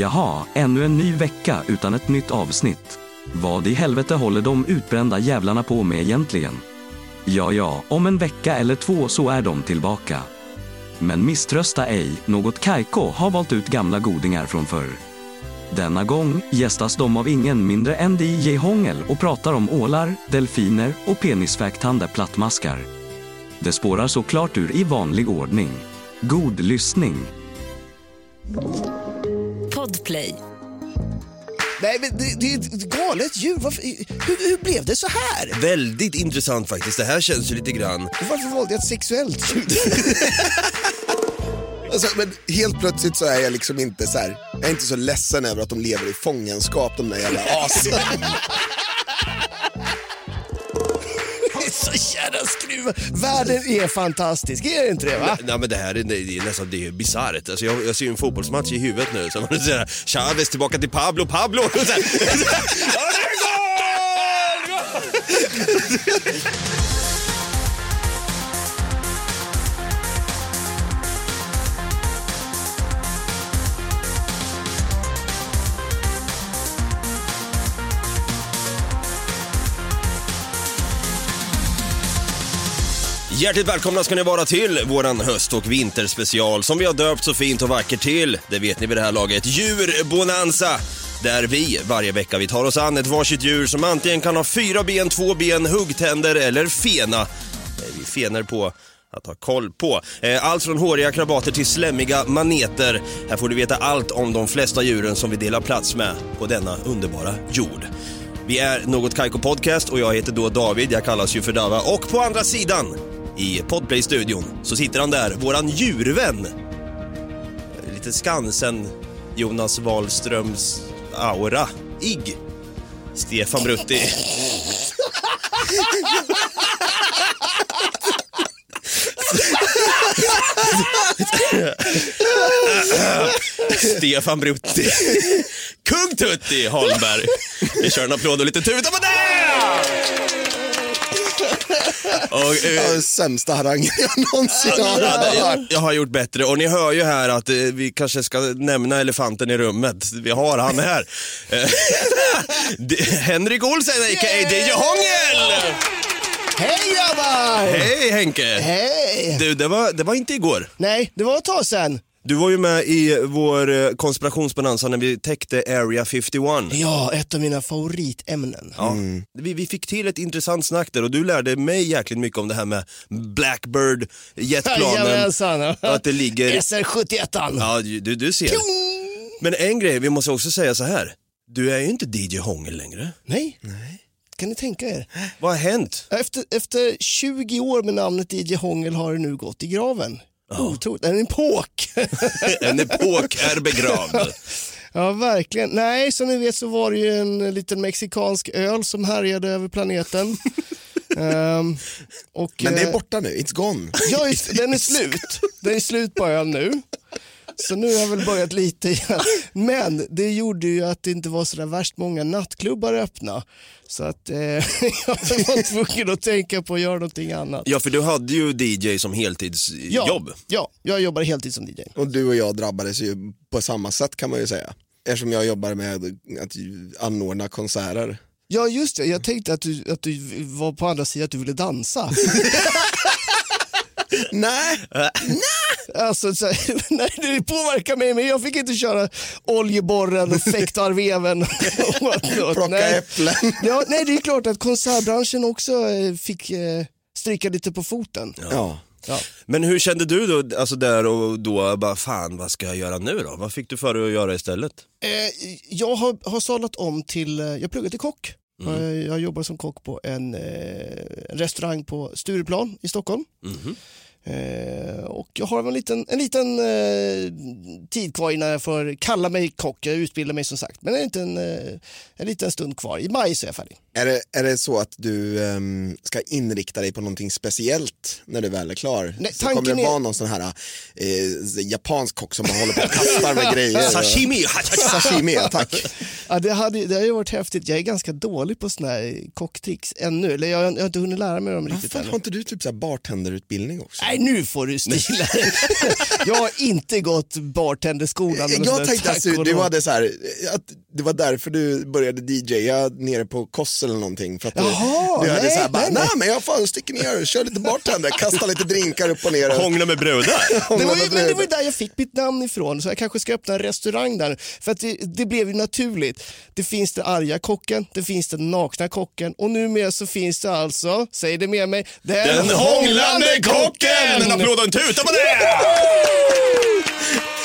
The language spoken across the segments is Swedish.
Jaha, ännu en ny vecka utan ett nytt avsnitt. Vad i helvete håller de utbrända jävlarna på med egentligen? Ja, ja, om en vecka eller två så är de tillbaka. Men misströsta ej, något Kaiko har valt ut gamla godingar från förr. Denna gång gästas de av ingen mindre än DJ Hångel och pratar om ålar, delfiner och penisfäktande plattmaskar. Det spårar såklart ur i vanlig ordning. God lyssning! Podplay. Nej, men det, det är ett galet djur. Varför, hur, hur blev det så här? Väldigt intressant faktiskt. Det här känns ju lite grann... Och Varför valde jag ett sexuellt djur? Alltså, men helt plötsligt så är jag liksom inte så här, jag är inte så ledsen över att de lever i fångenskap de där jävla asen. Världen är fantastisk, är det inte det? Va? Nej men det här är, det är nästan det är bisarrt. Alltså, jag, jag ser ju en fotbollsmatch i huvudet nu. Så man säger Chavez tillbaka till Pablo, Pablo! Och så här, Hjärtligt välkomna ska ni vara till våran höst och vinterspecial som vi har döpt så fint och vackert till, det vet ni vid det här laget, Djurbonanza. Där vi varje vecka vi tar oss an ett varsitt djur som antingen kan ha fyra ben, två ben, huggtänder eller fena. Eh, vi fenar på att ha koll på. Eh, allt från håriga krabater till slämmiga maneter. Här får du veta allt om de flesta djuren som vi delar plats med på denna underbara jord. Vi är Något Kaiko Podcast och jag heter då David, jag kallas ju för Dava. Och på andra sidan, i Podplay-studion, så sitter han där, våran djurvän. Lite Skansen, Jonas Wahlströms aura. Igg. Stefan Brutti. Stefan Brutti. Kung Tutti Holmberg. Vi kör en applåd och lite tuta på det! Och, eh, den sämsta harangen jag någonsin har hört. jag, jag har gjort bättre och ni hör ju här att eh, vi kanske ska nämna elefanten i rummet. Vi har han här. Eh, det- Henrik Olsen, a.k.a. DJ Hångel! Hej grabbar! Hej Henke! Hej! Du, det var, det var inte igår. Nej, det var ett tag sedan. Du var ju med i vår eh, konspirationsbonanza när vi täckte Area 51. Ja, ett av mina favoritämnen. Ja. Vi, vi fick till ett intressant snack där och du lärde mig jäkligt mycket om det här med Blackbird, jetplanen. Att det ligger... SR71. Ja, du, du ser. Men en grej, vi måste också säga så här. Du är ju inte DJ Hångel längre. Nej. Kan ni tänka er? Vad har hänt? Efter, efter 20 år med namnet DJ Hångel har det nu gått i graven. Otroligt. En epok. En epok är begravd. ja, verkligen. Nej, som ni vet så var det ju en liten mexikansk öl som härjade över planeten. Ehm, och, Men det eh, är borta nu, it's gone. Ja, just, den är slut. Den är slut på öl nu. Så nu har jag väl börjat lite igen. Men det gjorde ju att det inte var så där värst många nattklubbar öppna. Så att eh, jag var tvungen att tänka på att göra någonting annat. Ja, för du hade ju DJ som heltidsjobb. ja, jag jobbar heltid som DJ. Och du och jag drabbades ju på samma sätt kan man ju säga. Eftersom jag jobbar med att anordna konserter. Ja, just det. Jag tänkte att du, att du var på andra sidan, att du ville dansa. Nej, Alltså, så, nej, det påverkar mig, men jag fick inte köra oljeborren och fäktarveven. plocka nej. äpplen. Ja, nej, det är klart att konsertbranschen också eh, fick eh, stryka lite på foten. Ja. Ja. Men hur kände du då, alltså där och då, bara fan vad ska jag göra nu då? Vad fick du för dig att göra istället? Eh, jag har, har sadlat om till, eh, jag pluggar till kock. Mm. Jag jobbar som kock på en, eh, en restaurang på Stureplan i Stockholm. Mhm. Eh, och jag har en liten, en liten eh, tid kvar innan jag får kalla mig kock. Jag utbildar mig som sagt, men det är inte en, eh, en liten stund kvar. I maj så är jag färdig. Är det, är det så att du ehm, ska inrikta dig på någonting speciellt när du väl är klar? Nej, så kommer det är- vara någon sån här eh, japansk kock som bara håller på och kastar med grejer? Sashimi! Sashimi, ja, tack. Ja, det, hade, det har ju varit häftigt. Jag är ganska dålig på såna här kocktricks ännu. Eller jag, jag har inte hunnit lära mig dem riktigt Varför ännu. har inte du typ så här bartenderutbildning också? Nej, nu får du stila. Jag har inte gått bartenderskolan. Jag tänkte att du, hade så här, att det var därför du började DJa nere på Koss eller någonting. För att du, Jaha, du hade nej, så här, bara, nej, nej, men jag fan sticker ner, kör lite bartender, kastar lite drinkar upp och ner. Och, Hångla med brudar. Det var, ju, men det var ju där jag fick mitt namn ifrån, så jag kanske ska öppna en restaurang där. För att det, det blev ju naturligt. Det finns den arga kocken, det finns den nakna kocken och numera så finns det alltså, säg det med mig, den, Den hånglande kocken! En applåd och en tuta på det!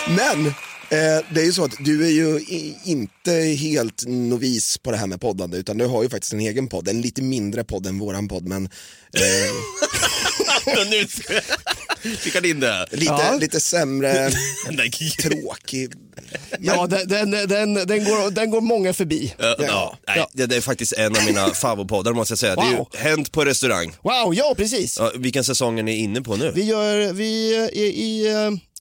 Men Eh, det är ju så att du är ju inte helt novis på det här med poddande utan du har ju faktiskt en egen podd, en lite mindre podd än våran podd men eh, fick in det. lite, Ja. lite sämre, tråkig. Ja, den, den, den, den, går, den går många förbi. Ja, ja. Nej, det, det är faktiskt en av mina favoritpoddar måste jag säga. Det är Wow. ju Hänt på restaurang. Wow, ja precis. Ja, vilken säsong är ni inne på nu? Vi, gör, vi är i,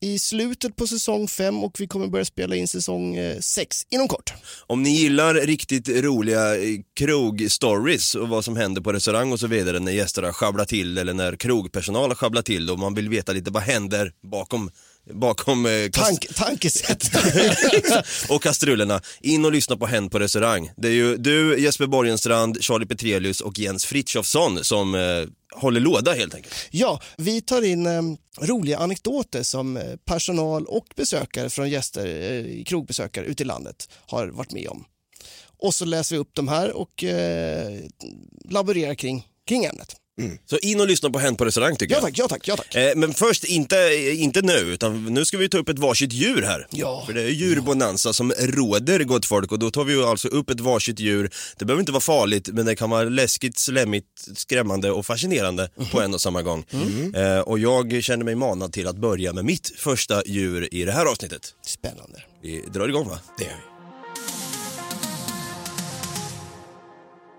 eh, i slutet på säsong fem och vi kommer börja spela in säsong eh, sex inom kort. Om ni gillar riktigt roliga eh, krogstories och vad som händer på restaurang och så vidare när gästerna sjabblar till eller när krogpersonal sjabblar till och man vill veta lite vad händer bakom bakom eh, kast- Tank, tankesätt. och kastrullerna. In och lyssna på Hänt på restaurang. Det är ju du, Jesper Borgenstrand, Charlie Petrelius och Jens Frithiofsson som eh, håller låda helt enkelt. ja, vi tar in eh, roliga anekdoter som eh, personal och besökare från gäster, eh, krogbesökare ute i landet har varit med om. Och så läser vi upp de här och eh, laborerar kring, kring ämnet. Så in och lyssna på Hänt på restaurang tycker Ja jag. tack, ja tack, ja tack. Eh, Men först, inte, inte nu, utan nu ska vi ta upp ett varsitt djur här. Ja. För det är djurbonanza som råder gott folk och då tar vi ju alltså upp ett varsitt djur. Det behöver inte vara farligt men det kan vara läskigt, slemmigt, skrämmande och fascinerande på en och samma gång. Eh, och jag känner mig manad till att börja med mitt första djur i det här avsnittet. Spännande. Vi drar igång va? Det gör vi.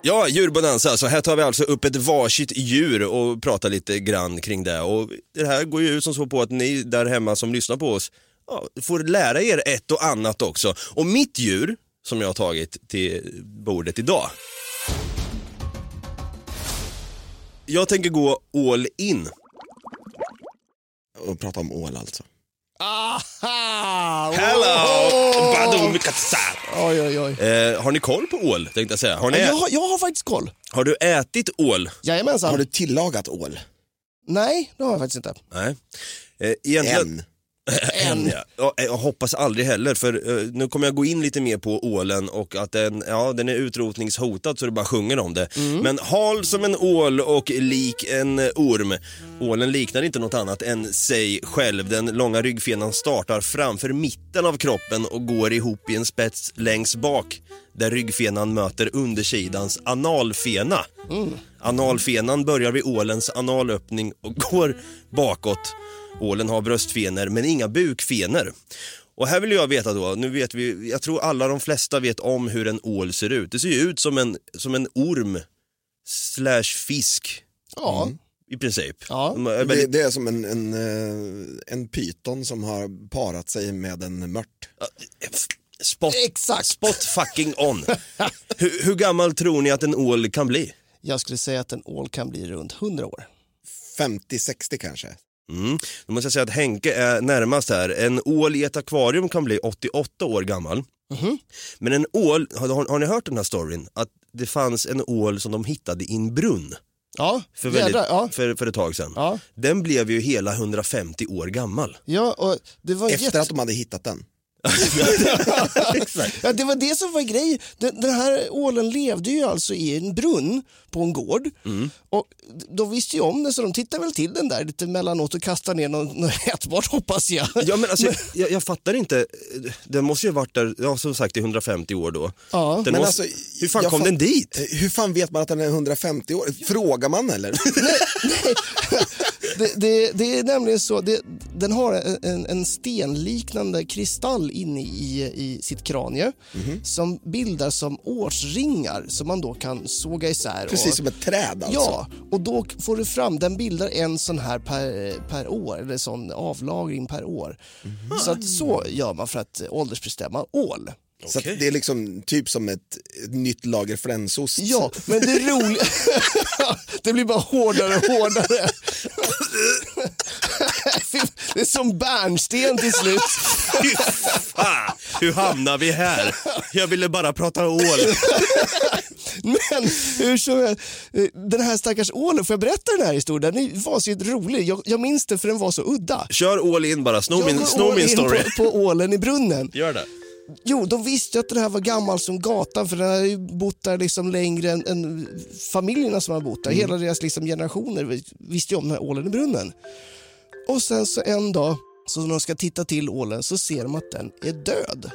Ja, djurbonanza. Så här tar vi alltså upp ett varsitt djur och pratar lite grann kring det. Och det här går ju ut som så på att ni där hemma som lyssnar på oss ja, får lära er ett och annat också. Och mitt djur som jag har tagit till bordet idag. Jag tänker gå all in. Och prata om ål alltså. Aha! Hello! Badum. Oj, oj, oj. Eh, har ni koll på ål tänkte jag säga? Har, ni, Jag, har- jag har faktiskt koll. har du ätit ål? Jajamensan. Har du tillagat ål? Nej, det har jag faktiskt inte. Nej. Eh, egentligen... Än? Ja. Ja, Jag hoppas aldrig heller, för eh, nu kommer jag gå in lite mer på ålen och att den, ja, den är utrotningshotad så det bara sjunger om det. Men hal som en ål och lik en orm. Ålen liknar inte något annat än sig själv. Den långa ryggfenan startar framför mitten av kroppen och går ihop i en spets längst bak där ryggfenan möter undersidans analfena. Analfenan börjar vid ålens analöppning och går bakåt. Ålen har bröstfenor men inga bukfenor. Och här vill jag veta då, nu vet vi, jag tror alla de flesta vet om hur en ål ser ut. Det ser ju ut som en, som en orm slash fisk Ja. i princip. Ja. De är Det, väldigt, det är som en, en, eh, en pyton som har parat sig med en mört. spot, Exakt. spot fucking on. hur, hur gammal tror ni att en ål kan bli? Jag skulle säga att en ål kan bli runt 100 år. 50-60 kanske. Mm. Då måste jag säga att Henke är närmast här. En ål i ett akvarium kan bli 88 år gammal. Men en ål, har, har, ni hört den här storyn? Att det fanns en ål som de hittade i en brunn Ja, för, väldigt, jädrar, ja. för, för ett tag sedan. Ja. Den blev ju hela 150 år gammal. Ja, och det var Efter jätte... att de hade hittat den. ja, det var det som var grejen. Den, den här ålen levde ju alltså i en brunn på en gård. Mm. Och de visste ju om det så de tittade väl till den där lite mellanåt och kastade ner något, något ätbart hoppas jag. Ja men alltså, jag, jag fattar inte, den måste ju ha varit där, ja, som sagt i 150 år då. Ja. Den Men måste, alltså, hur fan kom fatt- den dit? Hur fan vet man att den är 150 år? Frågar man eller? Det, det, det är nämligen så, det, den har en, en stenliknande kristall inne i, i sitt kranie Mhm. som bildar som årsringar som man då kan såga isär. Precis och, som ett träd alltså. Ja, och då får du fram, den bildar en sån här per, per år, eller sån avlagring per år. Mhm. Så att så gör man för att åldersbestämma ål. Så att det är liksom typ som ett, ett nytt lager flänsost. Ja, men det roliga... det blir bara hårdare och hårdare. det är som bärnsten till slut. Ah, hur hamnar vi här? Jag ville bara prata ål. Men hur som helst, den här stackars ålen, får jag berätta den här historien? Den var så rolig. Jag, jag minns den för den var så udda. Kör all in bara, sno Jag min, går sno all min in story. På, på ålen i brunnen. Gör det. Jo, de visste att det här var gammal som gatan för den hade ju bott där liksom längre än, än familjerna som har bott där. Hela deras liksom generationer visste ju om den här ålen i brunnen. Och sen så en dag, så när de ska titta till ålen så ser de att den är död.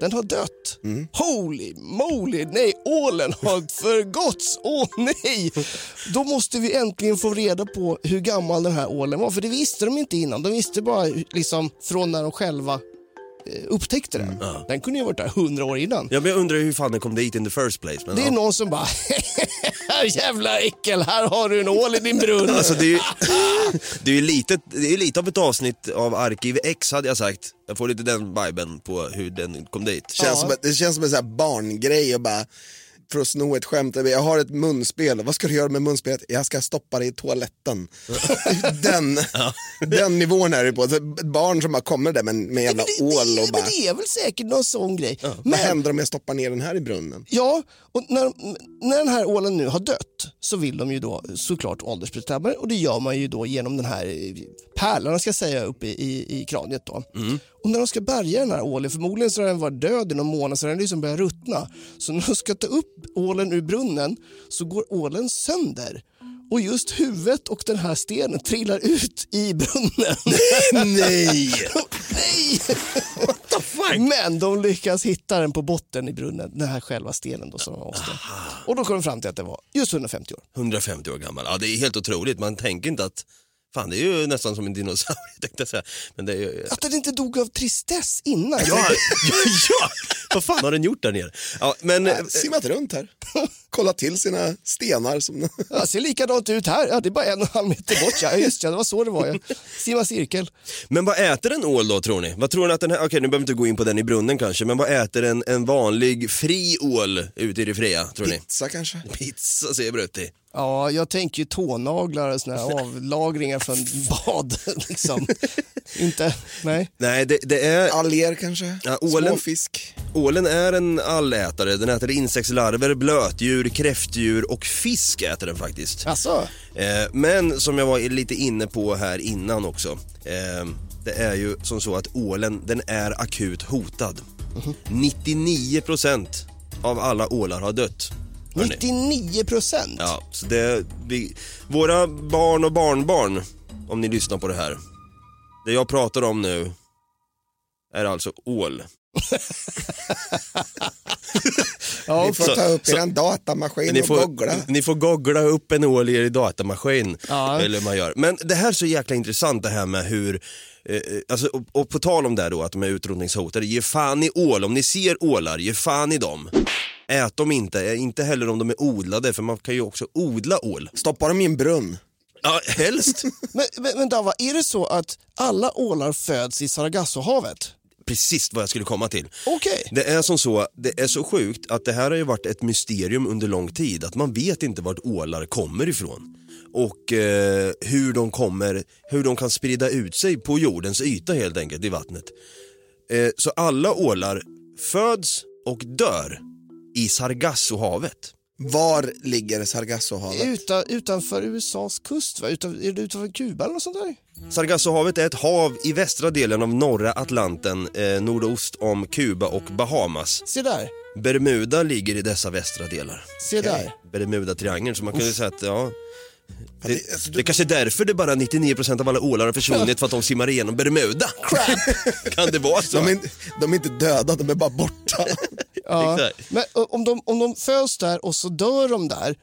Den har dött. Holy moly, nej, ålen har förgåtts. Åh nej! Då måste vi äntligen få reda på hur gammal den här ålen var, för det visste de inte innan. De visste bara liksom från när de själva upptäckte den. Den kunde ju ha varit där hundra år innan. Ja, men jag undrar hur fan den kom dit in the first place. Men, Det är ja. någon som bara, jävla äckel, här har du en ål i din brunn. Alltså det är ju det är ju lite, det är lite av ett avsnitt av Arkiv X hade jag sagt. Jag får lite den viben på hur den kom dit. Känns Ja. som, det känns som en sån här barngrej och bara för att sno ett skämt. Jag har ett munspel, vad ska du göra med munspelet? Jag ska stoppa det i toaletten. den, den nivån är det på. Ett barn som bara kommer där med, med jävla Men det, ål och bara, det är väl säkert någon sån grej. vad Men, händer om jag stoppar ner den här i brunnen? Ja, och när, när den här ålen nu har dött så vill de ju då såklart åldersbestämma och det gör man ju då genom den här eh, pärlan ska jag säga uppe i, i, i kraniet då. Och när de ska bärga den här ålen, förmodligen så har den varit död i någon månad så den liksom börjat ruttna. Så när de ska ta upp ålen ur brunnen så går ålen sönder. Och just huvudet och den här stenen trillar ut i brunnen. Nej! Nej! Men de lyckas hitta den på botten i brunnen, den här själva stenen då som de måste. Och då kom de fram till att det var just 150 år. 150 år gammal. Ja, det är helt otroligt. Man tänker inte att, fan det är ju nästan som en dinosaurie tänkte jag säga. Men det är ju... Att den inte dog av tristess innan. Ja, ja, ja! Vad fan har den gjort där nere? Ja, men, eh, Simmat runt här. Kollat till sina stenar. Som... Ja, ser likadant ut här. Ja, det är bara en och en halv meter bort. Ja, just ja, det var så det var. Ja. Simma cirkel. men vad äter en ål då tror ni? Vad tror ni att den här, okej nu behöver vi inte gå in på den i brunnen kanske, men vad äter en, en vanlig fri ål ute i det fria tror ni? Pizza kanske? Pizza säger Brutti. Ja, jag tänker ju tånaglar och såna här avlagringar från bad. Liksom. inte, nej. Nej, det, det är, Alger kanske? Ja, ålen- Småfisk? ålen är en allätare. Den äter insektslarver, blötdjur, kräftdjur och fisk äter den faktiskt. Alltså, Eh, men som jag var lite inne på här innan också. Eh, det är ju som så att ålen, den är akut hotad. 99% av alla ålar har dött. Hörni. 99 procent. Ja, så det, vi, våra barn och barnbarn, om ni lyssnar på det här. Det jag pratar om nu är alltså ål. Ja, Ni får så- ta upp så- er datamaskin Ni och får, googla. ni får googla upp en ål i er datamaskin. Ja. Eller man gör. Men det här är så jäkla intressant det här med hur, eh, alltså, och, och på tal om det då att de är utrotningshotade, ge fan i ål. Om ni ser ålar, ge fan i dem. Ät dem inte, eh, inte heller om de är odlade för man kan ju också odla ål. Stoppa dem i en brunn. Ja, helst. Men, men, men Dava, är det så att alla ålar föds i Sargassohavet? Precis vad jag skulle komma till. Okej. Det är som så, det är så sjukt att det här har ju varit ett mysterium under lång tid. Att man vet inte vart ålar kommer ifrån. Och eh, hur de kommer, hur de kan sprida ut sig på jordens yta helt enkelt i vattnet. Eh, så alla ålar föds och dör i Sargassohavet. Var ligger Sargassohavet? Utan, utanför USAs kust, va? Utan, är det utanför Kuba eller något sånt där? Sargassohavet är ett hav i västra delen av norra Atlanten, eh, nordost om Kuba och Bahamas. Se där, Bermuda ligger i dessa västra delar. se där. Bermuda-triangeln, så man kan ju säga att ja, det- det, alltså, det är kanske är därför det bara 99% av alla ålar har försvunnit för att de simmar igenom Bermuda. kan det vara så? De är, inte- de är inte döda, de är bara borta. Ja. Exakt. Men om de, om de föds där och så dör de där,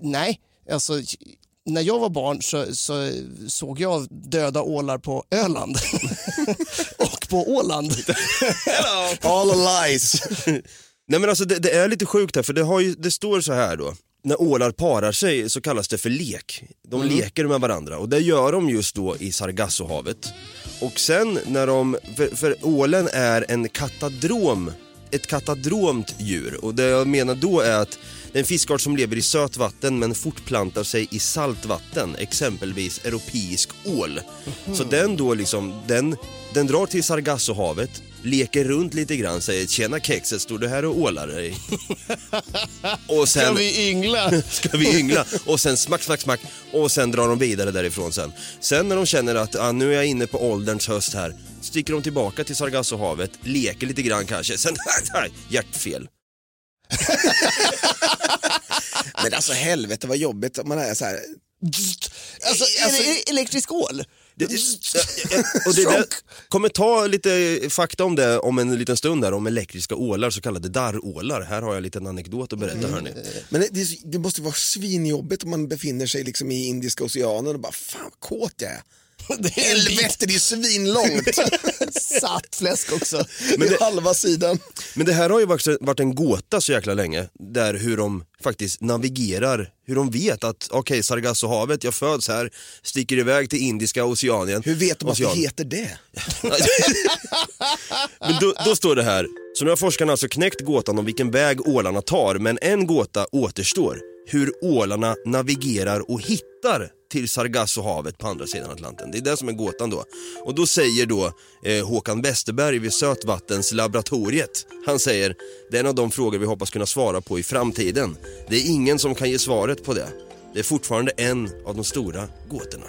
nej, alltså när jag var barn så, så såg jag döda ålar på Öland och på Åland. All lies. Nej men alltså det, det är lite sjukt här för det, har ju, det står så här då. När ålar parar sig så kallas det för lek. De leker med varandra och det gör de just då i Sargassohavet. Och sen när de, för, för ålen är en katadrom ett katadromt djur. Och det jag menar då är att det är en fiskart som lever i sötvatten men fortplantar sig i saltvatten, exempelvis europeisk ål. Så den då liksom, den, den drar till Sargassohavet, leker runt lite grann, säger “Tjena kexet, står du här och ålar dig?” Och sen Ska vi yngla? ska vi yngla och sen smack, smack, smack och sen drar de vidare därifrån sen. Sen när de känner att ah, nu är jag inne på ålderns höst här, sticker de tillbaka till Sargassohavet, leker lite grann kanske, sen hjärtfel. Men alltså helvete vad jobbigt om man är så här. Alltså, är det elektrisk ål? Det, och det där, kommer ta lite fakta om det om en liten stund där, om elektriska ålar, så kallade darrålar. Här har jag en liten anekdot att berätta hörni. Men det, det, det måste vara svinjobbigt om man befinner sig liksom i Indiska oceanen och bara fan vad kåt jag är. Det är Helvete det är svinlångt. satt fläsk också. Men det... halva sidan. Men det här har ju varit, en gåta så jäkla länge, där hur de faktiskt navigerar, hur de vet att okej, okay, Sargassohavet, jag föds här, sticker iväg till Indiska oceanen. Hur vet de att det heter det? Men då, då står det här, så nu har forskarna alltså knäckt gåtan om vilken väg ålarna tar, men en gåta återstår. Hur ålarna navigerar och hittar till Sargassohavet på andra sidan Atlanten. Det är det som är gåtan då. Och då säger då eh, Håkan Westerberg vid Sötvattenslaboratoriet, han säger det är en av de frågor vi hoppas kunna svara på i framtiden. Det är ingen som kan ge svaret på det. Det är fortfarande en av de stora gåtorna.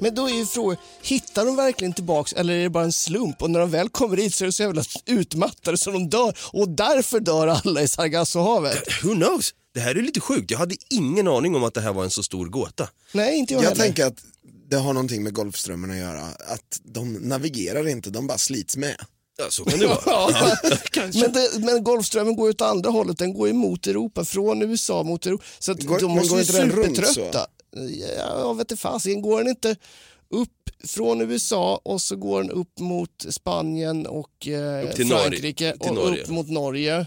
Men då är ju frågan, hittar de verkligen tillbaks eller är det bara en slump? Och när de väl kommer dit så är de så jävla utmattade så de dör och därför dör alla i Sargassohavet. Who knows? Det här är lite sjukt. Jag hade ingen aning om att det här var en så stor gåta. Nej, inte jag, Jag heller. tänker att det har någonting med Golfströmmen att göra. Att de navigerar inte, de bara slits med. Ja, så kan det vara. Ja, men, det, men Golfströmmen går ju åt andra hållet, den går ju mot Europa, från USA mot Europa. Så att Går- de men måste går ju inte den runt supertrötta. Ja, jag vet inte fasiken, går den inte upp från USA och så går den upp mot Spanien och eh, Upp till Norge. Frankrike Till och Norge. upp mot Norge.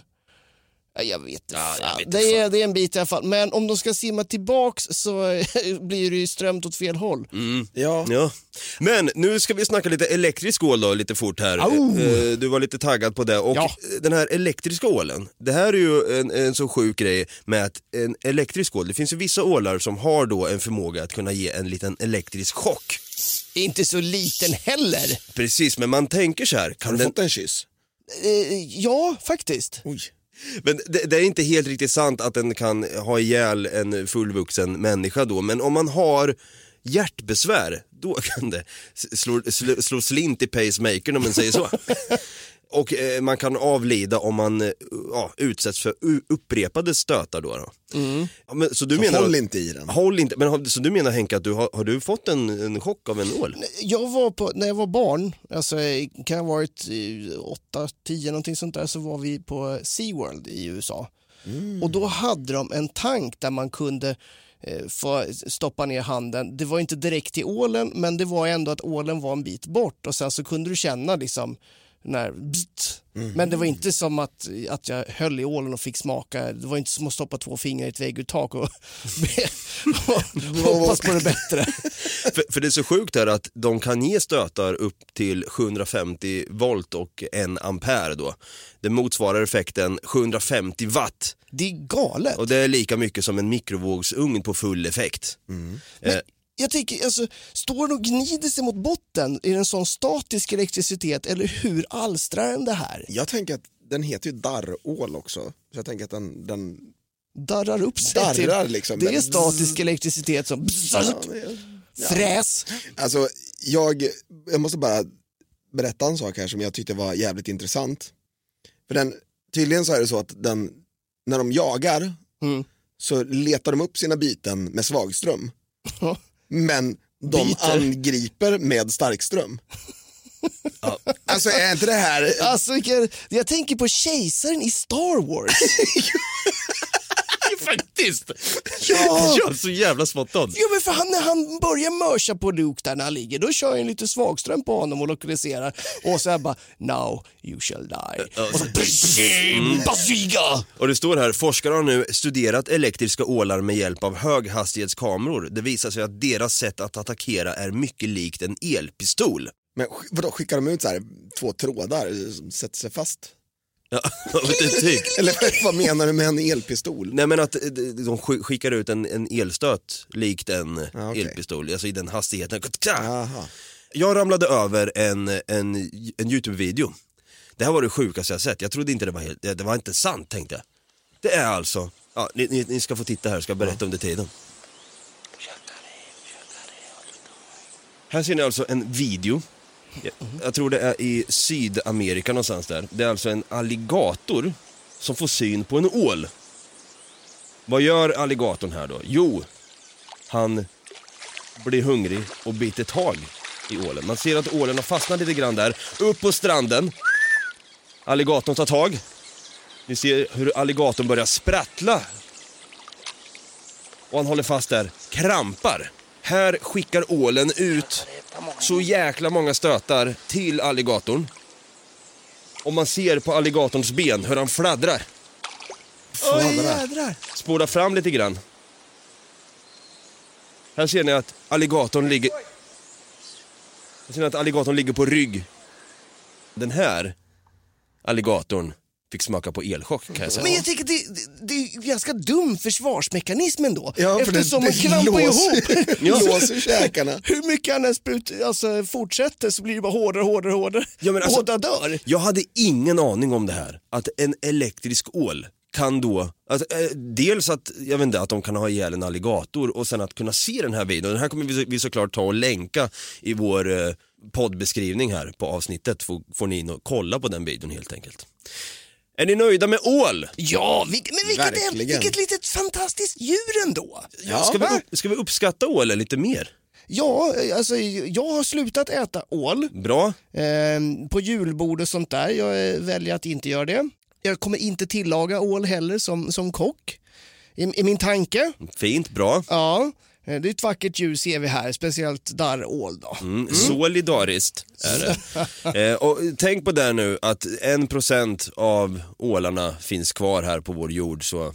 Ja, jag vet inte. Ja, jag fan. vet inte det, är, det är en bit i alla fall. Men om de ska simma tillbaks så blir det ju strömt åt fel håll. Ja. Ja. Men nu ska vi snacka lite elektrisk ål då, lite fort här. Au! Eh, Du var lite taggad på det. Och Ja. den här elektriska ålen, det här är ju en, en så sjuk grej med att en elektrisk ål, det finns ju vissa ålar som har då en förmåga att kunna ge en liten elektrisk chock. Inte så liten heller. Precis, men man tänker så här, Har kan du den... fått en kyss? Eh, ja, faktiskt. Oj. Men det, det är inte helt riktigt sant att den kan ha ihjäl en fullvuxen människa då, men om man har hjärtbesvär, då kan det slå, slå, slå slint i pacemakern om man säger så. Och eh, man kan avlida om man eh, ja, utsätts för upprepade stötar då. då. Ja, men, så du Så menar håll inte i den. Håll inte, men har, så du menar Henke att du har, har du fått en, en chock av en ål? Jag var på, när jag var barn, alltså kan ha varit 8-10 någonting sånt där, så var vi på SeaWorld i USA. Och då hade de en tank där man kunde eh, få stoppa ner handen. Det var inte direkt till ålen, men det var ändå att ålen var en bit bort och sen så kunde du känna liksom när bzt. Men det var inte som att, att jag höll i ålen och fick smaka. Det var inte som att stoppa två fingrar i ett vägguttag och, och hoppas på det bättre. För, för det är så sjukt här att de kan ge stötar upp till 750 volt och 1 ampere då. Det motsvarar effekten 750 watt Det är galet. och det är lika mycket som en mikrovågsugn på full effekt. Eh, Jag tänker, alltså, står den och gnider sig mot botten i en sån statisk elektricitet eller hur alstrar den det här? Jag tänker att den heter ju darrål också. Så jag tänker att den, den Darrar upp sig darrar till... liksom. Det är statisk elektricitet som... Fräs! Alltså, jag, jag måste bara berätta en sak här som jag tyckte var jävligt intressant. För den, tydligen så är det så att den, när de jagar Mm. så letar de upp sina byten med svagström. Ja. Men de Biter. angriper med starkström. Alltså är inte det här... Alltså, vilken- jag tänker på kejsaren i Star Wars. Faktiskt! Ja! ja, så jävla spot on. Jo, men för han, när han börjar mörsa på Luke där när han ligger, då kör jag en lite svagström på honom och lokaliserar. Och så här bara, now you shall die. Och så, Bazooka! Och det står här, forskare har nu studerat elektriska ålar med hjälp av höghastighetskameror. Det visar sig att deras sätt att attackera är mycket likt en elpistol. Men vadå, skickar de ut så här, två trådar som sätter sig fast? Ja. Eller vad menar du med en elpistol? Nej men att eh, de sk- skickar ut en, en elstöt likt en Ja, okej. elpistol, alltså i den hastigheten. Aha. Jag ramlade över en, en, en YouTube-video. Det här var det sjukaste jag sett. Jag trodde inte det var helt, det var inte sant tänkte jag. Det är alltså, ja, ni, ni, ni ska få titta här, ska jag berätta under tiden. Här ser ni alltså en video. Jag, jag tror det är i Sydamerika någonstans där. Det är alltså en alligator som får syn på en ål. Vad gör alligatorn här då? Jo, han blir hungrig och biter tag i ålen. Man ser att ålen har fastnat lite grann där. Upp på stranden. Alligatorn tar tag. Ni ser hur alligatorn börjar sprattla. Och han håller fast där. Krampar. Här skickar ålen ut så jäkla många stötar till alligatorn. Och man ser på alligatorns ben hur han fladdrar. Oj jädrar. Spola fram lite grann. Här ser ni att alligatorn ligger... Här ser ni att alligatorn ligger på rygg. Den här alligatorn fick smaka på elchock kan jag säga. Men jag tycker det, det, det är en ganska dum försvarsmekanism ändå. Ja, för eftersom det- man det krampar låser- ihop. låser käkarna. Hur mycket han än sprut, alltså, fortsätter så blir det bara hårdare, hårdare, hårdare. Ja, men alltså- Båda dör. Jag hade ingen aning om det här. Att en elektrisk ål kan då, alltså, eh, dels att, jag vet inte, att de kan ha ihjäl en alligator och sen att kunna se den här videon. Den här kommer vi, så- vi såklart ta och länka i vår eh, poddbeskrivning här på avsnittet. Får, får ni in och kolla på den videon helt enkelt. Är ni nöjda med ål? Ja, vil, men vilket, är, Verkligen. vilket litet fantastiskt djur ändå. Ja, ska, vi va? upp, ska vi uppskatta ålen lite mer? Ja, alltså jag har slutat äta ål Bra. eh, på julbord och sånt där. Jag eh, väljer att inte göra det. Jag kommer inte tillaga ål heller som, som kock. I, I min tanke. Fint, bra. Ja, det är ett vackert djur ser vi här, speciellt darrål då. Mm, Solidariskt är det. eh, och tänk på det nu att en procent av ålarna finns kvar här på vår jord så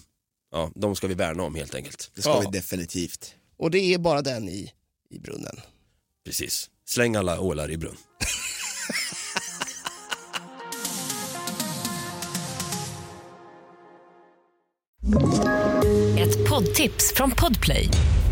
ja, de ska vi värna om helt enkelt. Det ska Ja. vi definitivt. Och det är bara den i, i brunnen. Precis. Släng alla ålar i brunn. Ett poddtips från Podplay.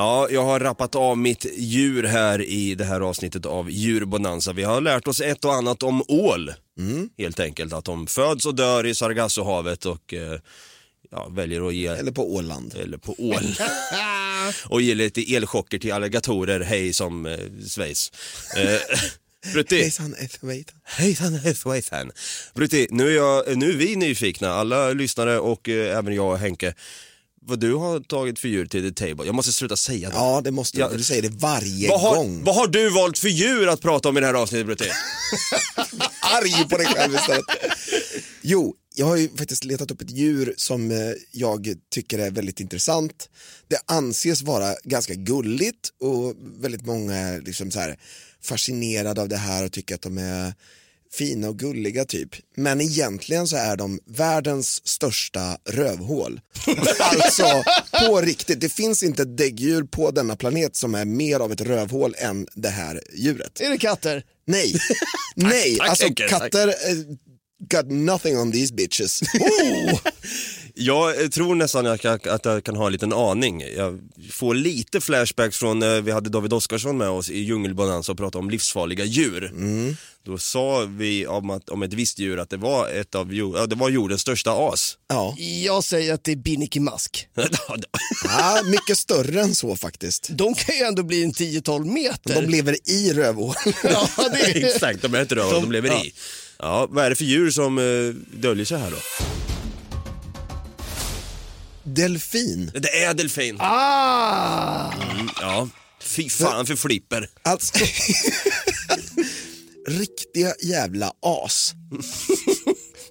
Ja, jag har rappat av mitt djur här i det här avsnittet av Djurbonanza. Vi har lärt oss ett och annat om ål, helt enkelt. Att de föds och dör i Sargassohavet och eh, ja, väljer att ge Eller på Åland. eller på ål. och ge lite elchocker till alligatorer, hej som eh, Schweiz. Eh, Brutti, Hejsan, hejsan. hejsan hejsan. Brutti, nu är, jag, nu är vi nyfikna, alla lyssnare och eh, även jag och Henke. Vad du har tagit för djur till the table. Jag måste sluta säga det. Ja, det måste du. Du säger det varje vad, har, gång. vad har du valt för djur att prata om i det här avsnittet Brutti? Arg på dig själv istället. Jo, jag har ju faktiskt letat upp ett djur som eh, jag tycker är väldigt intressant. Det anses vara ganska gulligt och väldigt många är liksom så här fascinerade av det här och tycker att de är fina och gulliga typ. Men egentligen så är de världens största rövhål. alltså på riktigt, det finns inte ett däggdjur på denna planet som är mer av ett rövhål än det här djuret. Är det katter? Nej, nej, tack, alltså tack. katter eh, got nothing on these bitches. Jag tror nästan att jag, att jag kan ha en liten aning. Jag får lite flashbacks från, eh, vi hade David Oskarsson med oss i Djungelbonanza och pratade om livsfarliga djur. Då sa vi om, att, om ett visst djur att det var, ett av, ja, det var jordens största as. Ja. Jag säger att det är Binnike Mask. ja, mycket större än så faktiskt. De kan ju ändå bli en 10-12 meter. De lever i rövhål. ja, det är... Exakt, de är inte röva, de, De- lever ja. i. Ja, vad är det för djur som eh, döljer sig här då? Delfin. Det är delfin. Ah! Ja, fy fan för flipper. Alltså, riktiga jävla as.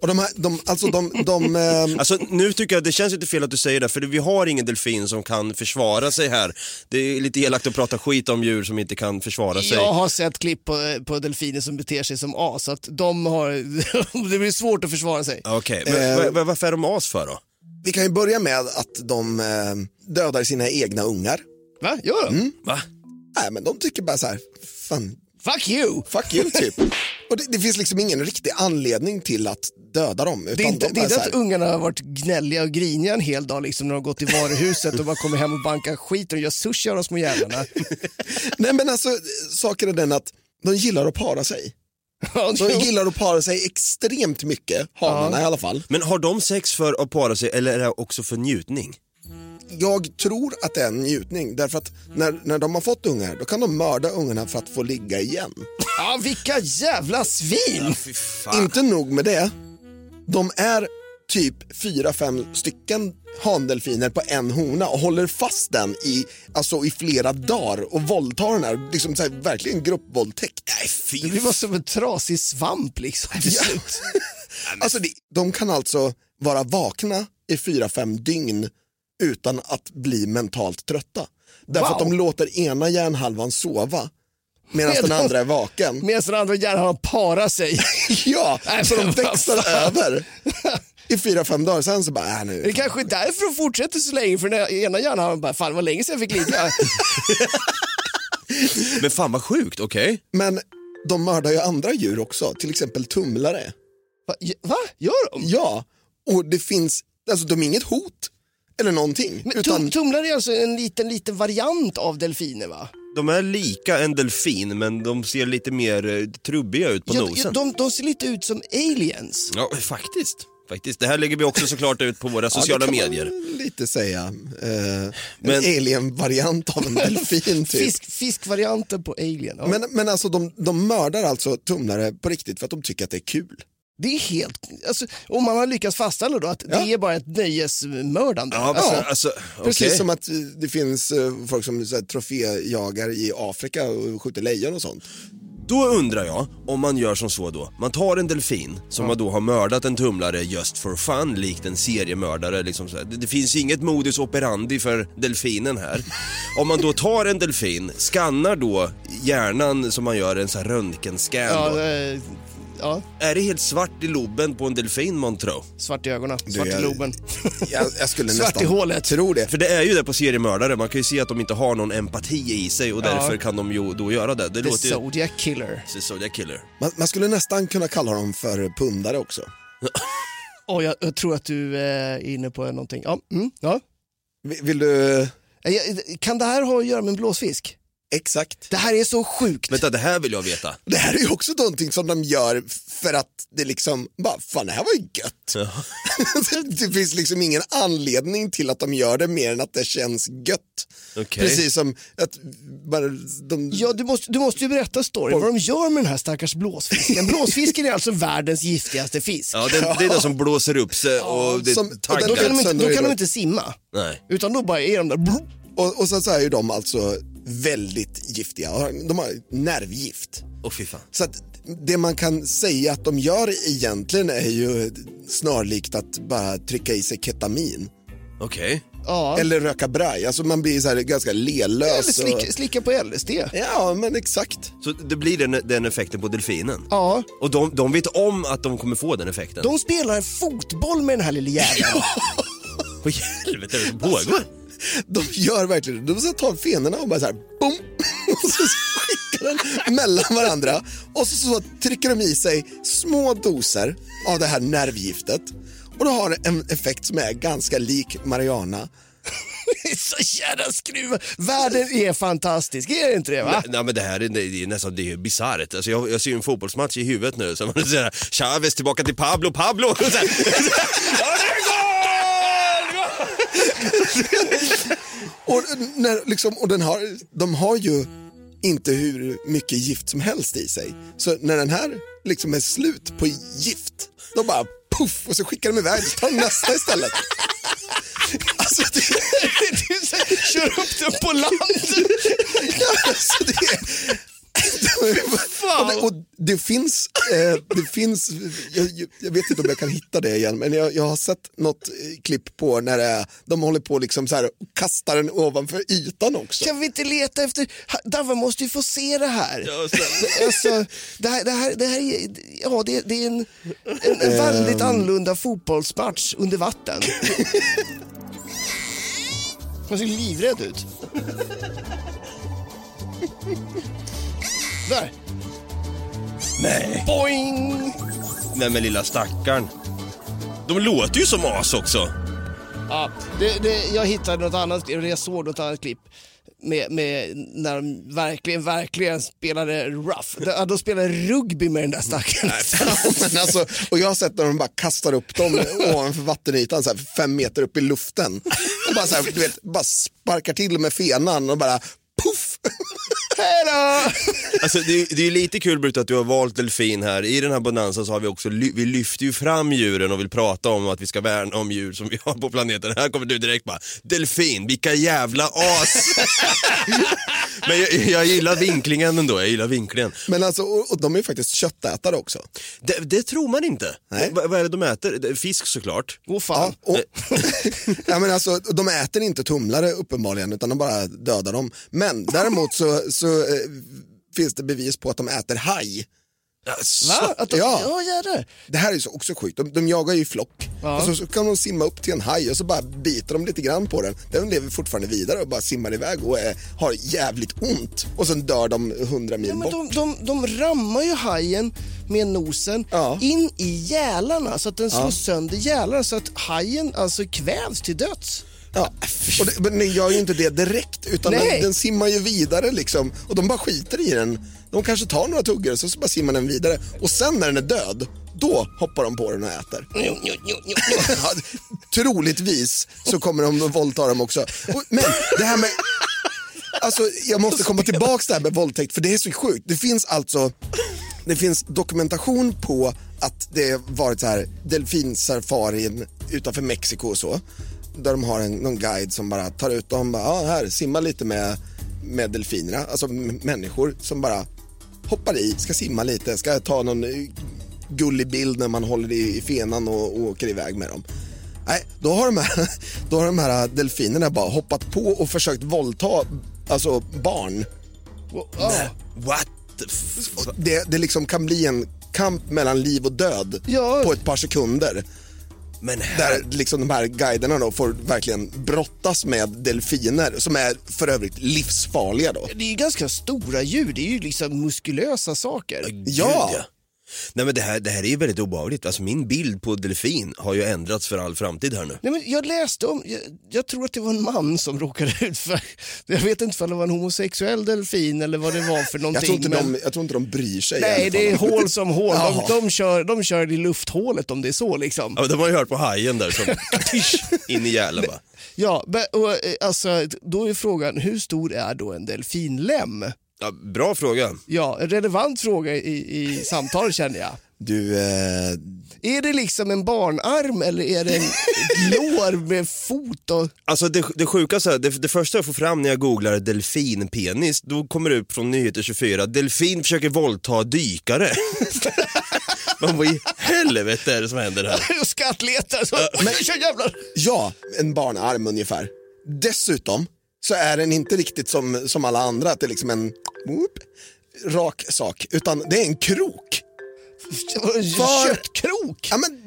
Och de här, de, alltså de, de, ehm, Alltså nu tycker jag det känns lite fel att du säger det, för vi har ingen delfin som kan försvara sig här. Det är lite elakt att prata skit om djur som inte kan försvara sig. Jag har sett klipp på, på delfiner som beter sig som as, så att de har, det blir svårt att försvara sig. Okej, men Eh, va- va- varför är de as för då? Vi kan ju börja med att de eh, dödar sina egna ungar. Va? Gör de? Va? Nej men de tycker bara så här, fan, Fuck you! fuck you typ. Och det, det finns liksom ingen riktig anledning till att döda dem. Det är inte, de det är inte att ungarna har varit gnälliga och griniga en hel dag liksom, när de gått till varuhuset och bara kommer hem och bankar skit och gör sushi av de små jävlarna. Nej men alltså, saken är den att de gillar att para sig. Ja, De gillar att para sig extremt mycket, hanarna i alla fall. Men har de sex för att para sig eller är det också för njutning? Jag tror att det är en njutning, därför att när, när de har fått ungar, då kan de mörda ungarna för att få ligga igen. Ja, vilka jävla svin! Fan. Inte nog med det, de är typ fyra, fem stycken handelfiner på en hona och håller fast den i, alltså i flera dagar och våldtar den här, liksom så här, verkligen gruppvåldtäkt. Nej, fy Det bara som en trasig svamp liksom Ja. Alltså, det, de kan alltså vara vakna i fyra, fem dygn utan att bli mentalt trötta. Därför Wow. att de låter ena hjärnhalvan sova medan den andra är vaken. Medan den andra hjärnan parar sig. Ja, Nej, så de växlar över i fyra, fem dagar. Sen så bara, äh, Det är nu. kanske är därför de fortsätter så länge, för den ena hjärnan bara, fan vad länge sedan jag fick ligga. Men fan vad sjukt, okej. Men de mördar ju andra djur också, till exempel tumlare. Va? Va? Gör de? Ja, och det finns, alltså de är inget hot eller någonting. Men utan, tum, tumlare är alltså en liten, liten variant av delfiner va? De är lika en delfin men de ser lite mer eh, trubbiga ut på Ja, nosen. de, de ser lite ut som aliens. Ja, faktiskt. Faktiskt. Det här lägger vi också såklart ut på våra ja, sociala medier. Lite säga. Eh, Men- En alien-variant av en delfin typ. Fisk, fiskvarianten på alien. Ja. Men, men alltså de, de mördar alltså tumlare på riktigt för att de tycker att det är kul. det är helt, alltså, om man har lyckats fastställa då att Ja. det är bara ett nöjesmördande. Ja, alltså, alltså, Precis som att eh, det finns eh, folk som så här, troféjagar i Afrika och skjuter lejon och sånt. Då undrar jag om man gör som så då. Man tar en delfin som man då har mördat en tumlare just for fun, likt en seriemördare. Liksom så här. Det, det finns inget modus operandi för delfinen här. Om man då tar en delfin, skannar då hjärnan som man gör en sån här röntgenscan ja, då. Ja, Är det helt svart i loben på en delfin månntro? svart i ögonen, svart i jag- loben. Jag, jag skulle Svart nästan i hålet. tro det. För det är ju det på seriemördare, man kan ju se att de inte har någon empati i sig och Ja. därför kan de ju då göra det. Det The låter ju... Zodiac Killer. The Zodiac Killer. Man, man skulle nästan kunna kalla dem för pundare också. Oh, jag, jag tror att du eh, är inne på någonting. Ja, mm, ja. Vill, vill du... Eh, Kan det här ha att göra med en blåsfisk? Exakt. Det här är så sjukt. Vänta, det här vill jag veta. Det här är ju också någonting som de gör för att det liksom, bara fan det här var ju gött. det finns liksom ingen anledning till att de gör det mer än att det känns gött. Okej. Precis som att bara de... Ja, du, måste, du måste ju berätta storyn, vad de gör med den här stackars blåsfisken. Blåsfisken är alltså världens giftigaste fisk. Ja, det, det är det som blåser upp sig och det som- och taggar. Då kan, de inte, då kan de inte simma, Nej. utan då bara är de där... Och, och sen så är ju de alltså väldigt giftiga, de har nervgift. Fan. Så att det man kan säga att de gör egentligen är ju snarlikt att bara trycka i sig ketamin. Okej. Ja. Eller röka braj, alltså man blir så här ganska lelös. Eller slicka, slicka på LSD. Ja, men exakt. Så det blir den, den effekten på delfinen? Ja, Och de, de vet om att de kommer få den effekten? de spelar fotboll med den här lilla jäveln. Vad i helvete är det som pågår? De gör verkligen det. De så tar fenorna och bara så här, boom, och så skickar den mellan varandra. Och så, så trycker de i sig små doser av det här nervgiftet. Och då har det en effekt som är ganska lik Mariana. Det är så jävla skruvat. Världen är fantastisk, är det inte det? Va? Nej men det här är, det är nästan det är bisarrt. Alltså jag, jag ser ju en fotbollsmatch i huvudet nu så man säger Chavez tillbaka till Pablo, Pablo! Och så här, ja, det går! Och, när, liksom, och den har, de har ju inte hur mycket gift som helst i sig. Så när den här liksom är slut på gift, då bara puff och så skickar de iväg, så tar nästa istället. Alltså det, så här, kör upp den på land. alltså det, och, det, och det finns, eh, det finns jag, jag vet inte om jag kan hitta det igen, men jag, jag har sett något eh, klipp på när det är, de håller på liksom så här och kastar den ovanför ytan också. Kan vi inte leta efter, Davva måste ju få se det här. alltså, det här, det här, det här är, ja, det, det är en, en, en väldigt annorlunda fotbollsmatch under vatten. Han ser livrädd ut. Där. Nej. Boing! Nej men lilla stackaren. De låter ju som as också. Ja, det, det, jag hittade något annat klipp, eller jag såg något annat klipp med, med när de verkligen, verkligen spelade rough. De, de spelade rugby med den där stackaren. men alltså, och jag har sett när de bara kastar upp dem ovanför vattenytan, så här, fem meter upp i luften. Och bara, så här, du vet, bara sparkar till med fenan och bara Hejdå! Alltså, det, är- det är lite kul Brut att du har valt delfin här. I den här bonanza så har vi också, vi lyfter ju fram djuren och vill prata om att vi ska värna om djur som vi har på planeten. Här kommer du direkt bara, delfin, vilka jävla as! Men jag, jag gillar vinklingen ändå, jag gillar vinklingen. Men alltså, och, och de är ju faktiskt köttätare också. Det, det tror man inte. Nej. Va- vad är det de äter? Fisk såklart. Åh fan. Och, ja, men alltså, de äter inte tumlare uppenbarligen utan de bara dödar dem. Men däremot så, så eh, finns det bevis på att de äter haj. Va? Att de, Ja. ja. jädrar. Det här är så också sjukt, de, de jagar ju flock och så, så kan de simma upp till en haj och så bara biter de lite grann på den. Den lever fortfarande vidare och bara simmar iväg och är, har jävligt ont och sen dör de hundra mil Ja, men bort. de, de, de rammar ju hajen med nosen Ja. in i gälarna så att den slår sönder gälarna så att hajen alltså kvävs till döds. Ja. Och det, men den gör ju inte det direkt utan Nej. den, den simmar ju vidare liksom och de bara skiter i den. De kanske tar några tuggor och så, så bara simmar den vidare och sen när den är död, då hoppar de på den och äter. Ja, troligtvis så kommer de att våldta dem också. Och, men det här med... Alltså, jag måste komma tillbaka till det här med våldtäkt för det är så sjukt. Det finns alltså det finns dokumentation på att det varit så här delfinsafarin utanför Mexiko och så. Där de har en, någon guide som bara tar ut dem, bara, ja, här, simma lite med, med delfinerna. Alltså människor som bara hoppar i, ska simma lite, ska ta någon eh, gullig bild när man håller i, i fenan och, och åker iväg med dem. Nej, då har, de här, då har de här delfinerna bara hoppat på och försökt våldta alltså barn. What the f- Och Det, det liksom kan bli en kamp mellan liv och död Ja. på ett par sekunder. Där liksom de här guiderna då får verkligen brottas med delfiner som är för övrigt livsfarliga då. Det är ju ganska stora djur, det är ju liksom muskulösa saker. Ja. Nej men det här, det här är ju väldigt obehagligt. Alltså min bild på delfin har ju ändrats för all framtid här nu. Nej, men jag läste om, jag, jag tror att det var en man som råkade ut för, jag vet inte om det var en homosexuell delfin eller vad det var för någonting. Jag tror, inte men- de, jag tror inte de bryr sig. Nej, det är hål som hål. De, de, kör, de kör i lufthålet om det är så liksom. Ja, de har ju hört på hajen där som in i gälen bara. Ja, och, eh, alltså, då är frågan, hur stor är då en delfinlem? Ja, bra fråga. Ja, en relevant fråga i, i samtalet känner jag. Du, eh, Är det liksom en barnarm eller är det en lår med fot? Och... Alltså det, det sjukaste, det, det första jag får fram när jag googlar delfinpenis, då kommer det upp från Nyheter 24, delfin försöker våldta dykare. Men vad i helvete är det som händer här? och skattletar. Så, men, kör jävlar. ja, en barnarm ungefär. Dessutom så är den inte riktigt som, som alla andra, att det är liksom en whoop, rak sak, utan det är en krok. För- Köttkrok. Ja men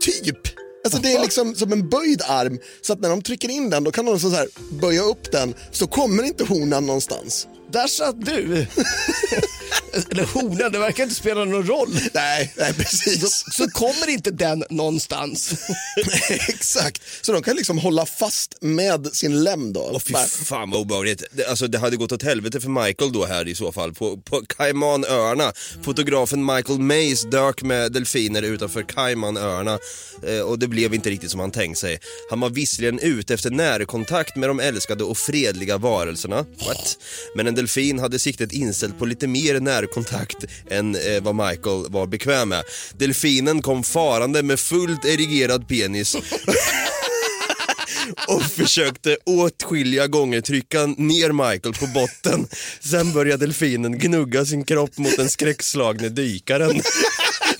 typ. Alltså det är liksom som en böjd arm så att när de trycker in den då kan de så här böja upp den så kommer inte honan någonstans. Där satt du. Eller honan, det verkar inte spela någon roll. Nej, nej precis. Så kommer inte den någonstans. Exakt. Så de kan liksom hålla fast med sin lem då. Åh fy fan vad obehagligt. Det, alltså, det hade gått åt helvete för Michael då här i så fall. På, på Caymanöarna. Fotografen Michael Mays dök med delfiner utanför Caymanöarna eh, och det blev inte riktigt som han tänkt sig. Han var visserligen ute efter närkontakt med de älskade och fredliga varelserna. What? Men en delfin hade siktet inställt på lite mer närkontakt än eh, vad Michael var bekväm med. Delfinen kom farande med fullt erigerad penis och försökte åtskilliga gånger trycka ner Michael på botten. Sen började delfinen gnugga sin kropp mot den skräckslagne dykaren.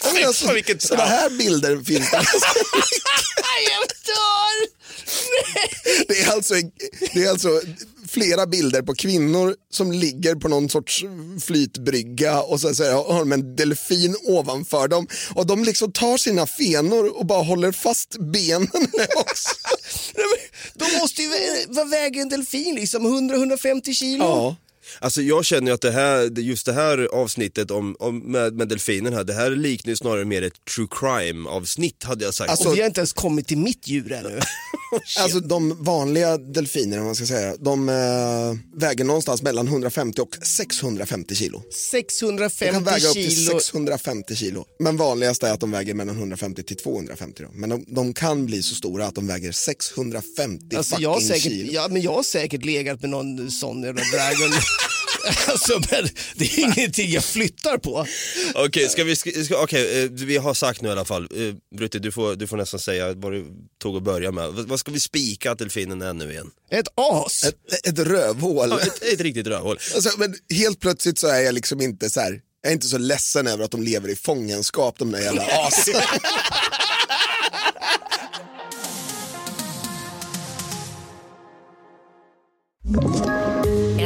Ja, men alltså, sådana här bilder finns det. Jag dör! Det är, alltså, det är alltså flera bilder på kvinnor som ligger på någon sorts flytbrygga och så, så har de en delfin ovanför dem och de liksom tar sina fenor och bara håller fast benen också. De måste ju, vad väger en delfin liksom? 100-150 kilo? Ja. Alltså jag känner ju att det här, just det här avsnittet om, om med, med delfinen här, det här liknar ju snarare mer ett true crime avsnitt hade jag sagt. Alltså- Och vi har inte ens kommit till mitt djur ännu. Alltså de vanliga delfinerna, om man ska säga, de eh, väger någonstans mellan 150 och 650 kilo. De 650 kan väga upp till kilo. 650 kilo. Men vanligast är att de väger mellan 150 till 250. Då. Men de, de kan bli så stora att de väger 650 Alltså fucking jag, har säkert, kilo. ja, men jag har säkert legat med någon sån jävla dragon. alltså, men det är ingenting jag flyttar på. Okej, ska vi, ska, okej, eh, vi har sagt nu i alla fall, eh, Brutti du får, du får nästan säga vad du tog att börja med. Vad, vad ska vi spika att delfinen är nu igen? Ett as. Ett, ett rövhål. Ja, ett, ett riktigt rövhål. Alltså, men helt plötsligt så är jag liksom inte så här, jag är inte så ledsen över att de lever i fångenskap de där jävla asen.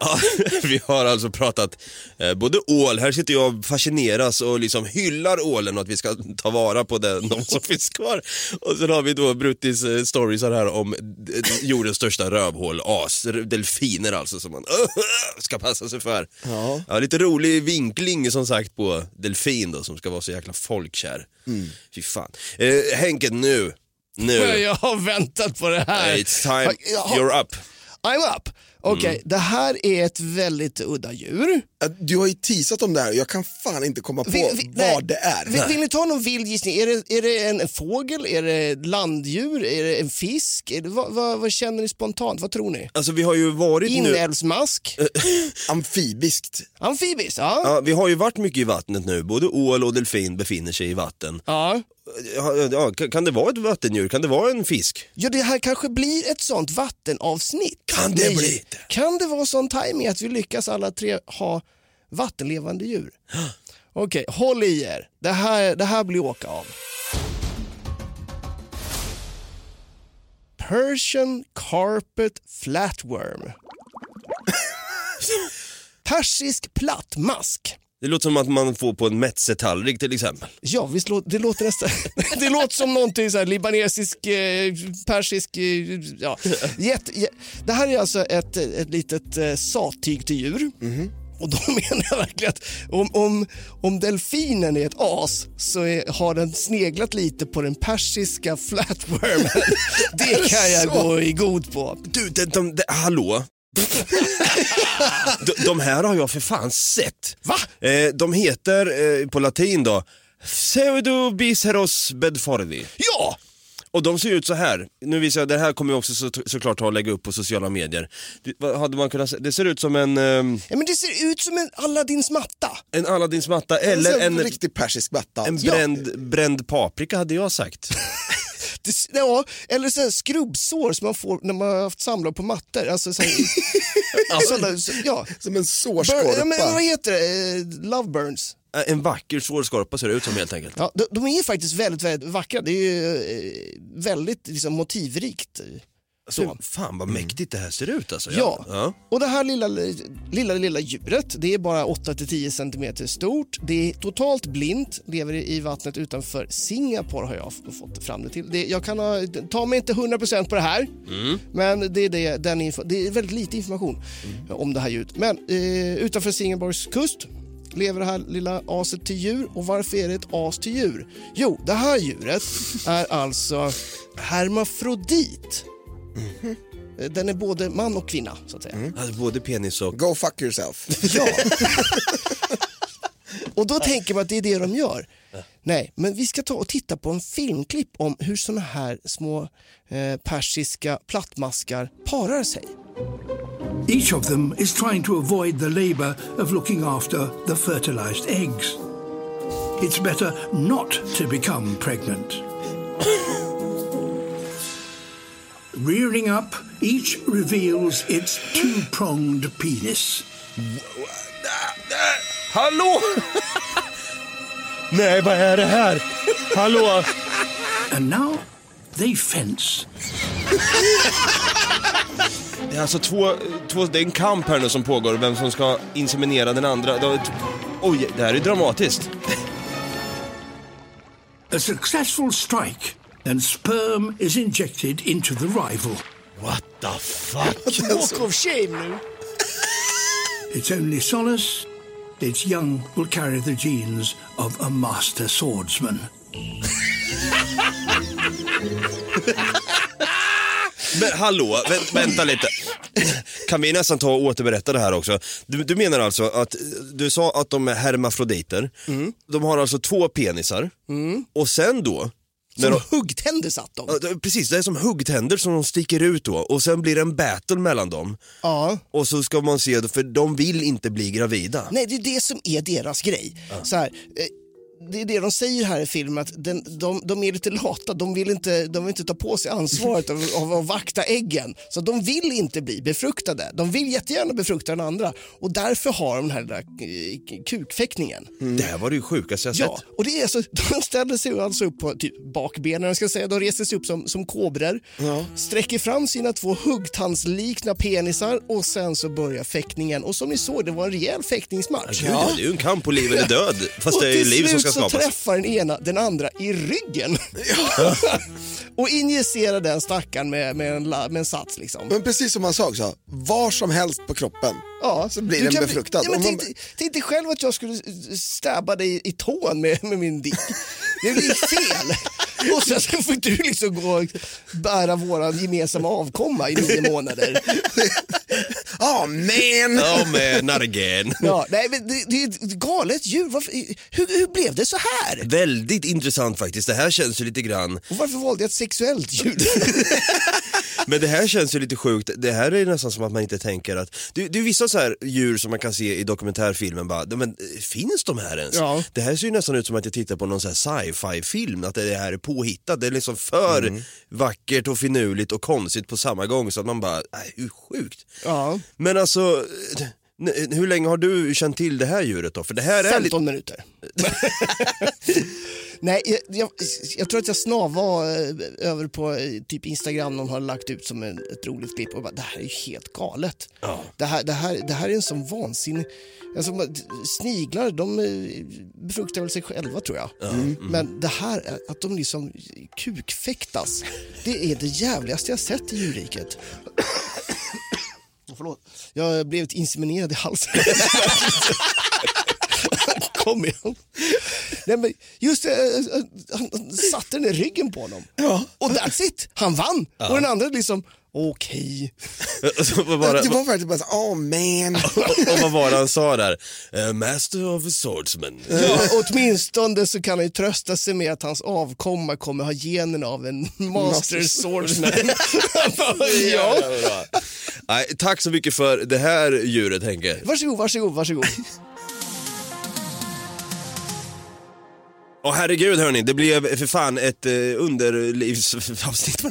Ja, vi har alltså pratat eh, både ål, här sitter jag och fascineras och liksom hyllar ålen och att vi ska ta vara på den, de som finns kvar. Och sen har vi då Bruttis eh, stories här om eh, jordens största rövhål, as, delfiner alltså som man ska passa sig för. Ja. lite rolig vinkling som sagt på delfin då som ska vara så jäkla folkkär. Fy fan. Eh, Henke nu, nu, Jag har väntat på det här. it's time, you're up. I'm up. Okej, Mm. det här är ett väldigt udda djur. Du har ju teasat om det här och jag kan fan inte komma på Vi- vi- nej. vad det är. Vill, vill ni ta någon vild gissning? Är det, är det en, en fågel? Är det landdjur? Är det en fisk? Det, vad, vad, vad känner ni spontant? Vad tror ni? Alltså vi har ju varit nu... Inälvsmask? Amfibiskt. Amfibis? Ja. Ja, vi har ju varit mycket i vattnet nu, både ål och delfin befinner sig i vatten. ja. Ja, kan det vara ett vattendjur? Kan det vara en fisk? Ja, det här kanske blir ett sånt vattenavsnitt. Kan det Nej. bli det? Kan det vara sån timing att vi lyckas alla tre ha vattenlevande djur? Okej, håll i er. Det här, det här blir åka av. Persian carpet flatworm. Persisk plattmask. Det låter som att man får på en metzetallrik till exempel. Ja, visst låter, det låter nästan... det låter som någonting så här libanesisk, eh, persisk... Eh, ja. Jätte, jä- det här är alltså ett, ett litet eh, sattyg till djur. Och då menar jag verkligen att om, om, om delfinen är ett as så är, har den sneglat lite på den persiska flatwormen. det kan jag så? gå i god på. Du, de, de, de, hallå? De, de här har jag för fan sett. Va? Eh, de heter eh, på latin då Pseudobiceros bedfordi. Ja! Och de ser ut så här. Nu visar jag, det här kommer jag också så, såklart att lägga upp på sociala medier. Det, vad hade man kunnat se? Det ser ut som en, ehm, ja! men Det ser ut som en Aladdins matta. en Aladdins matta Eller en en, riktig persisk matta. en Ja. bränd, bränd paprika hade jag sagt. Det, ja, eller så här skrubbsår som man får när man har haft samlag på mattor. Alltså, så här, sådana, så, ja. Som en sårskorpa. ja, men, vad heter det? Eh, Love burns. Eh, En vacker svårskorpa ser det ut som helt enkelt. Ja, de, de är faktiskt väldigt, väldigt vackra. Det är ju eh, väldigt liksom, motivrikt. Så, fan vad mäktigt det här ser ut alltså. Ja. ja. Och det här lilla, lilla, lilla djuret, det är bara 8-10 cm stort. Det är totalt blint, lever i vattnet utanför Singapore har jag fått fram det till. Det, jag kan ha, ta mig inte 100% på det här, men det är, det, den info, det är väldigt lite information om det här djuret. Men eh, utanför Singapores kust lever det här lilla aset till djur. Och varför är det ett as till djur? Jo, det här djuret är alltså hermafrodit. Eh, Den är både man och kvinna, så att säga. Alltså, både penis och... Go fuck yourself. Ja. och då tänker man att det är det de gör. Nej, men vi ska ta och titta på en filmklipp om hur såna här små eh, persiska plattmaskar parar sig. Each of them is trying to avoid the labour of looking after the fertilized eggs. It's better not to become pregnant. Rearing up, each reveals its two pronged penis. Hallå! Nej, vad är det här? Hallå? And now they fence. Det är alltså två, två, det är en kamp här nu som pågår, vem som ska inseminera den andra. Det- Oj, det här är dramatiskt. A successful strike, and sperm is injected into the rival. What the fuck? Walk of shame nu. Its only solace, its young will carry the genes of a master swordsman. Men hallå, vä- vänta lite. Kan vi nästan ta och återberätta det här också? Du, du menar alltså att, du sa att de är hermafroditer. De har alltså två penisar. Och sen då, Som de, huggtänder satt de. Ja, Precis, det är som huggtänder som de sticker ut då och sen blir det en battle mellan dem. Ja. Och så ska man se, för de vill inte bli gravida. Nej, det är det som är deras grej. Så här, eh, det är det de säger här i filmen, att den, de, de är lite lata. De vill inte, de vill inte ta på sig ansvaret av, av att vakta äggen. Så de vill inte bli befruktade. De vill jättegärna befrukta den andra. Och därför har de den här eh, kukfäktningen. Det här var det ju sjukaste jag Ja, sett. och det är så, de ställer sig alltså upp på typ bakbenen, ska säga. de reser sig upp som, som kobror, sträcker fram sina två huggtandslikna penisar och sen så börjar fäktningen. Och som ni såg, det var en rejäl fäktningsmatch. Gud, Det är ju en kamp på liv eller död, fast det är ju liv som slut ska så skapas. träffar den ena den andra i ryggen. och injicerar den stackaren med, med, en, la- med en sats liksom. Men precis som man sa också, var som helst på kroppen Ja, så blir du den kan- befruktad. Ja, men Om man- tänk, dig- tänk dig själv att jag skulle stäba dig i tån med, med min dick. Det blir fel. Och sen så får du liksom gå och bära våran gemensamma avkomma i nio månader. Ja, men! Ja men not again. Ja, nej, men det, det är ett galet djur. Varför, hur, hur blev det så här? Väldigt intressant faktiskt. Det här känns ju lite grann, Och varför valde jag ett sexuellt djur? men det här känns ju lite sjukt. Det här är nästan som att man inte tänker att, det, det är vissa så här djur som man kan se i dokumentärfilmen bara, men eh, finns de här ens? Ja. Det här ser ju nästan ut som att jag tittar på någon sci-fi film, att det här är påhittat. Det är liksom för Mm. vackert och finurligt och konstigt på samma gång så att man bara, nej hur sjukt. Ja, Men alltså, hur länge har du känt till det här djuret då? För det här är lite... 15 minuter. Nej, jag, jag, jag tror att jag snavade eh, över på eh, typ Instagram, någon har lagt ut som en, ett roligt klipp och bara, det här är ju helt galet. Det, här, det, här, det här är en sån vansinnig... Alltså, sniglar, de eh, befruktar väl sig själva tror jag. Mm. Men det här, är- att de liksom kukfäktas, det är det jävligaste jag sett i djurriket. Förlåt. Jag blivit inseminerad i halsen. Kom igen. Nej, men just det, eh, han han satte den i ryggen på honom. Och that's it. Han vann. Och den andra liksom, okej. Och bara- Det var verkligen bara så, oh man. och vad var det han sa där? Eh, master of a swordsman. Ja, åtminstone så kan han ju trösta sig med att hans avkomma kommer ha generna av en master swordsman. ja. Nej, tack så mycket för det här djuret Henke. Varsågod, varsågod, varsågod. Och herregud hörni, det blev för fan ett eh, underlivsavsnitt, på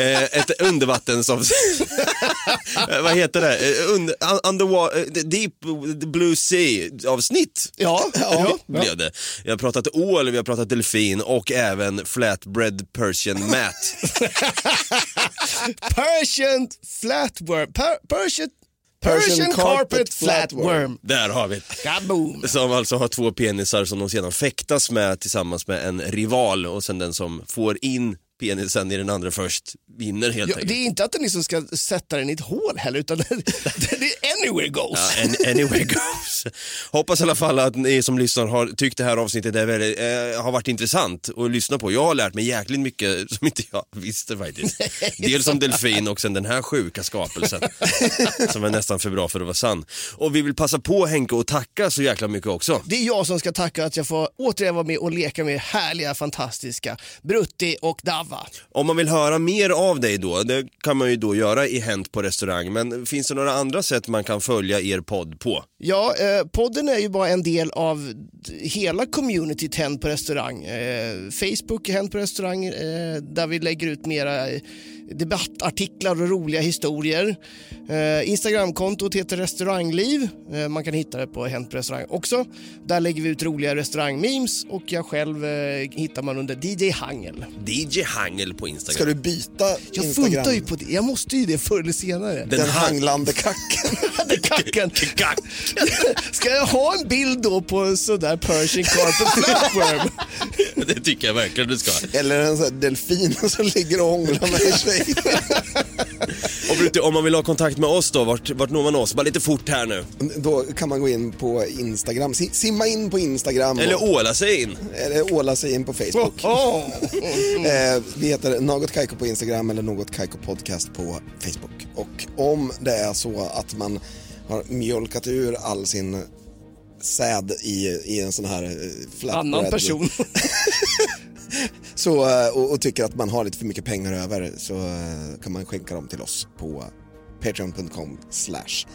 eh, ett undervattensavsnitt. Vad heter det? Eh, under, un- underwater, eh, deep blue sea avsnitt. Ja, ja. Blev det. Vi har pratat ål, vi har pratat delfin och även flatbread persian mat. Persian flatworm. Per, Persian, Persian, carpet, flatworm. Där har vi. Kaboom. Som alltså har två penisar som de sedan fäktas med tillsammans med en rival och sen den som får in penisen i den andra först vinner helt Ja, enkelt. det är inte att den liksom ska sätta den i ett hål heller, utan det, är anywhere goes. Ja, an- anyway goes. Hoppas i alla fall att ni som lyssnar har tyckt det här avsnittet är väldigt, eh, har varit intressant att lyssna på. Jag har lärt mig jäkligt mycket som inte jag visste faktiskt. Dels om delfin och sen den här sjuka skapelsen som är nästan för bra för att vara sann. Och vi vill passa på Henke och tacka så jäkla mycket också. Det är jag som ska tacka att jag får återigen vara med och leka med härliga, fantastiska Brutti och Dava. Om man vill höra mer av dig då, det kan man ju då göra i Hänt på restaurang, men finns det några andra sätt man kan följa er podd på? Ja, eh, podden är ju bara en del av hela communityt Hänt på restaurang. Eh, Facebook Hänt på restaurang eh, där vi lägger ut mera debattartiklar och roliga historier. Eh, Instagramkontot heter restaurangliv. Eh, man kan hitta det på Hänt på restaurang också. Där lägger vi ut roliga restaurangmemes och jag själv eh, hittar man under DJ Hangel. DJ Hangel på Instagram. Ska du byta Jag Instagram? funtar ju på det. Jag måste ju det förr eller senare. Den hanglande kacken. Kacken. Ska jag ha en bild då på sådär Persian carpet flatworm? Det tycker jag verkligen du ska. Eller en sån delfin som ligger och hånglar med en tjej. Och Brutti, om man vill ha kontakt med oss då, vart, vart når man oss? Bara lite fort här nu. Då kan man gå in på Instagram, Si- simma in på Instagram Eller och, åla sig in. eller åla sig in på Facebook. Oh. Eh, vi heter Något Kaiko på Instagram eller Något Kaiko Podcast på Facebook. Och om det är så att man har mjölkat ur all sin säd i, i en sån här eh, flatbread Annan person. så, eh, och, och tycker att man har lite för mycket pengar över så eh, kan man skänka dem till oss på patreon.com slash.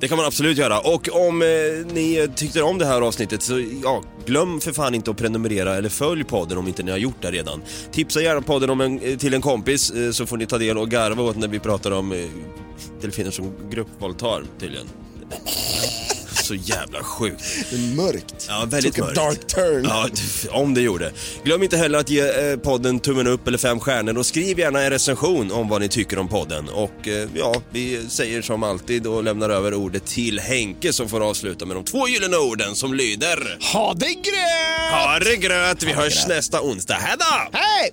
Det kan man absolut göra. Och om eh, ni tyckte om det här avsnittet så ja, glöm för fan inte att prenumerera eller följ podden om inte ni har gjort det redan. Tipsa gärna podden om en, till en kompis eh, så får ni ta del och garva åt när vi pratar om eh, delfiner som gruppvåldtar tydligen. Så jävla sjukt. Det är mörkt. Ja, väldigt Took a mörkt. dark turn. Ja, om det gjorde. Glöm inte heller att ge eh, podden tummen upp eller fem stjärnor och skriv gärna en recension om vad ni tycker om podden. Och eh, ja, vi säger som alltid och lämnar över ordet till Henke som får avsluta med de två gyllene orden som lyder Ha det gröt! Ha det gröt, vi hörs nästa onsdag. Hej då! Hej!